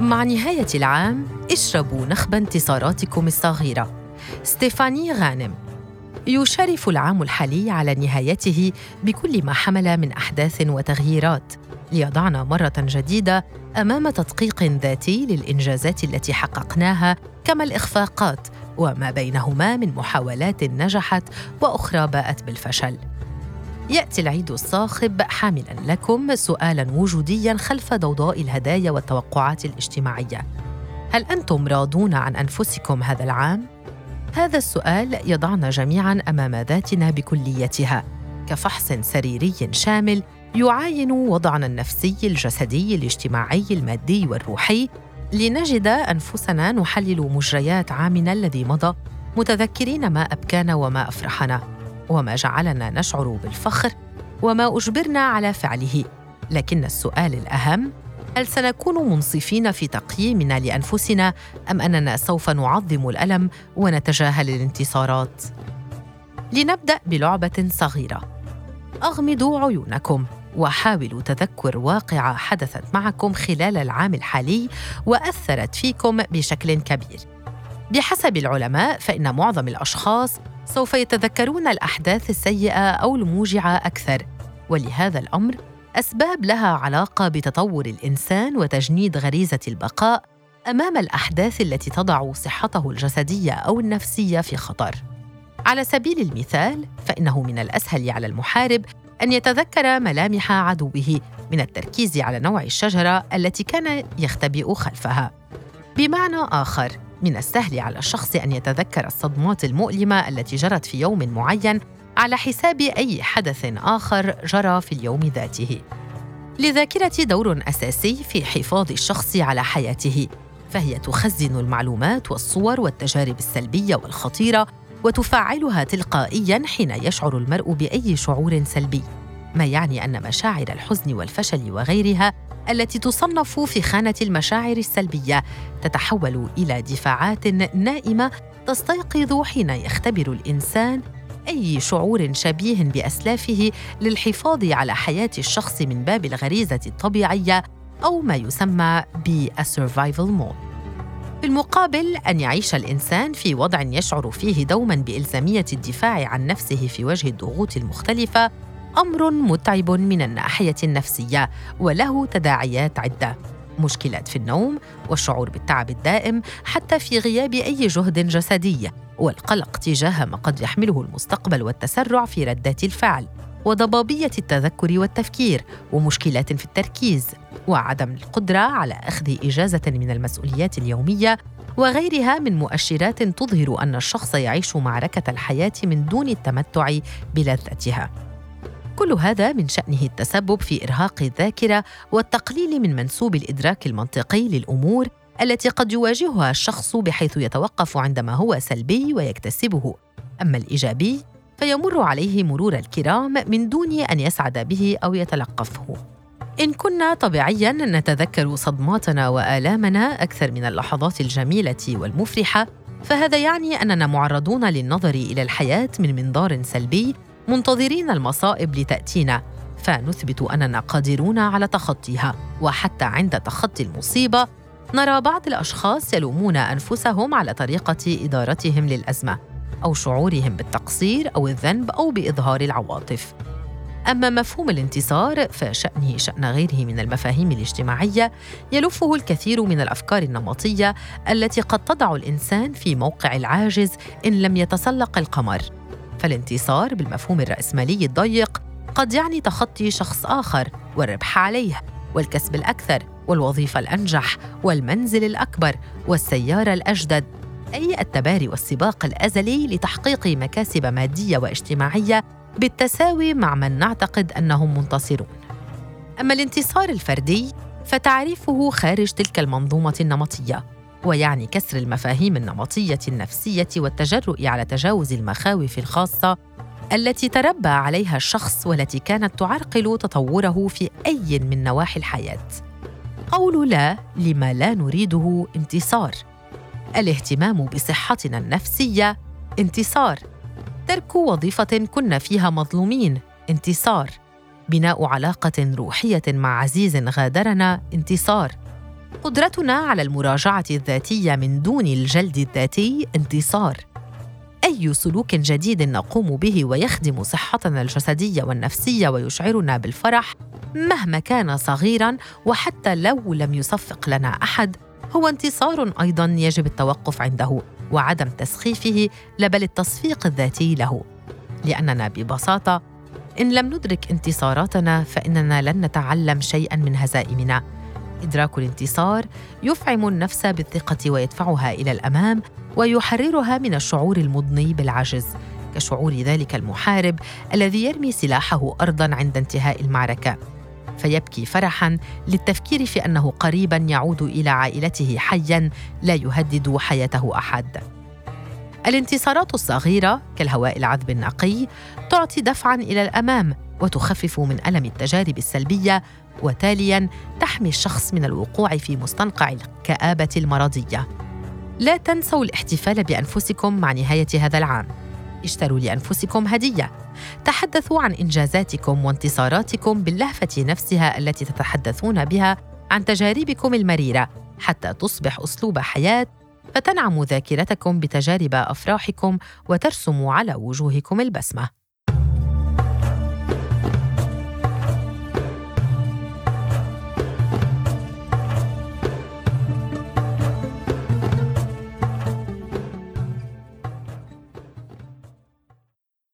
ومع نهاية العام اشربوا نخب انتصاراتكم الصغيرة. ستيفاني غانم. يشرف العام الحالي على نهايته بكل ما حمل من أحداث وتغييرات. ليضعنا مرة جديدة أمام تدقيق ذاتي للإنجازات التي حققناها كما الإخفاقات وما بينهما من محاولات نجحت وأخرى باءت بالفشل. يأتي العيد الصاخب حاملا لكم سؤالا وجوديا خلف ضوضاء الهدايا والتوقعات الاجتماعية. هل أنتم راضون عن أنفسكم هذا العام؟ هذا السؤال يضعنا جميعا أمام ذاتنا بكليتها. كفحص سريري شامل يعاين وضعنا النفسي الجسدي الاجتماعي المادي والروحي لنجد أنفسنا نحلل مجريات عامنا الذي مضى متذكرين ما أبكانا وما أفرحنا. وما جعلنا نشعر بالفخر وما أجبرنا على فعله. لكن السؤال الأهم هل سنكون منصفين في تقييمنا لأنفسنا أم أننا سوف نعظم الألم ونتجاهل الانتصارات؟ لنبدأ بلعبة صغيرة. أغمضوا عيونكم وحاولوا تذكر واقعه حدثت معكم خلال العام الحالي وأثرت فيكم بشكل كبير. بحسب العلماء فإن معظم الأشخاص سوف يتذكرون الأحداث السيئة أو الموجعة أكثر. ولهذا الأمر أسباب لها علاقة بتطور الإنسان وتجنيد غريزة البقاء أمام الأحداث التي تضع صحته الجسدية أو النفسية في خطر. على سبيل المثال فإنه من الأسهل على المحارب أن يتذكر ملامح عدوه من التركيز على نوع الشجرة التي كان يختبئ خلفها. بمعنى آخر من السهل على الشخص أن يتذكر الصدمات المؤلمة التي جرت في يوم معين على حساب أي حدث آخر جرى في اليوم ذاته. للذاكره دور أساسي في حفاظ الشخص على حياته فهي تخزن المعلومات والصور والتجارب السلبية والخطيرة وتفعلها تلقائيا حين يشعر المرء بأي شعور سلبي. ما يعني أن مشاعر الحزن والفشل وغيرها التي تصنف في خانة المشاعر السلبية. تتحول إلى دفاعات نائمة تستيقظ حين يختبر الإنسان أي شعور شبيه بأسلافه للحفاظ على حياة الشخص من باب الغريزة الطبيعية أو ما يسمى بال survival mode بالمقابل أن يعيش الإنسان في وضع يشعر فيه دوما بإلزامية الدفاع عن نفسه في وجه الضغوط المختلفة أمر متعب من الناحية النفسية وله تداعيات عدة. مشكلات في النوم والشعور بالتعب الدائم حتى في غياب أي جهد جسدي والقلق تجاه ما قد يحمله المستقبل والتسرع في ردات الفعل وضبابية التذكر والتفكير ومشكلات في التركيز وعدم القدرة على أخذ إجازة من المسؤوليات اليومية وغيرها من مؤشرات تظهر أن الشخص يعيش معركة الحياة من دون التمتع بلذتها. كل هذا من شأنه التسبب في إرهاق الذاكرة والتقليل من منسوب الإدراك المنطقي للأمور التي قد يواجهها الشخص بحيث يتوقف عندما هو سلبي ويكتسبه. أما الإيجابي فيمر عليه مرور الكرام من دون أن يسعد به أو يتلقفه. إن كنا طبيعياً نتذكر صدماتنا وآلامنا أكثر من اللحظات الجميلة والمفرحة فهذا يعني أننا معرضون للنظر إلى الحياة من منظار سلبي منتظرين المصائب لتأتينا. فنثبت أننا قادرون على تخطيها. وحتى عند تخطي المصيبة نرى بعض الأشخاص يلومون أنفسهم على طريقة إدارتهم للأزمة أو شعورهم بالتقصير أو الذنب أو بإظهار العواطف. أما مفهوم الانتصار فشأنه شأن غيره من المفاهيم الاجتماعية يلفه الكثير من الأفكار النمطية التي قد تضع الإنسان في موقع العاجز إن لم يتسلق القمر. فالانتصار بالمفهوم الرأسمالي الضيق قد يعني تخطي شخص آخر والربح عليه والكسب الأكثر والوظيفة الأنجح والمنزل الأكبر والسيارة الأجدد أي التباري والسباق الأزلي لتحقيق مكاسب مادية واجتماعية بالتساوي مع من نعتقد أنهم منتصرون. أما الانتصار الفردي فتعريفه خارج تلك المنظومة النمطية. ويعني كسر المفاهيم النمطية النفسية والتجرؤ على تجاوز المخاوف الخاصة التي تربى عليها الشخص والتي كانت تعرقل تطوره في أي من نواحي الحياة. قول لا لما لا نريده انتصار. الاهتمام بصحتنا النفسية انتصار. ترك وظيفة كنا فيها مظلومين انتصار. بناء علاقة روحية مع عزيز غادرنا انتصار. قدرتنا على المراجعة الذاتية من دون الجلد الذاتي انتصار. أي سلوك جديد نقوم به ويخدم صحتنا الجسدية والنفسية ويشعرنا بالفرح مهما كان صغيرا وحتى لو لم يصفق لنا أحد هو انتصار أيضا يجب التوقف عنده وعدم تسخيفه لا بل التصفيق الذاتي له. لأننا ببساطة إن لم ندرك انتصاراتنا فإننا لن نتعلم شيئا من هزائمنا. إدراك الانتصار يفعم النفس بالثقة ويدفعها إلى الأمام ويحررها من الشعور المضني بالعجز. كشعور ذلك المحارب الذي يرمي سلاحه ارضا عند انتهاء المعركة. فيبكي فرحا للتفكير في أنه قريبا يعود إلى عائلته حيا لا يهدد حياته أحد. الانتصارات الصغيرة كالهواء العذب النقي تعطي دفعا إلى الأمام وتخفف من ألم التجارب السلبية وتاليا تحمي الشخص من الوقوع في مستنقع الكآبة المرضية. لا تنسوا الاحتفال بأنفسكم مع نهاية هذا العام. اشتروا لأنفسكم هدية. تحدثوا عن إنجازاتكم وانتصاراتكم باللهفة نفسها التي تتحدثون بها عن تجاربكم المريرة حتى تصبح أسلوب حياة فتنعم ذاكرتكم بتجارب أفراحكم وترسم على وجوهكم البسمة.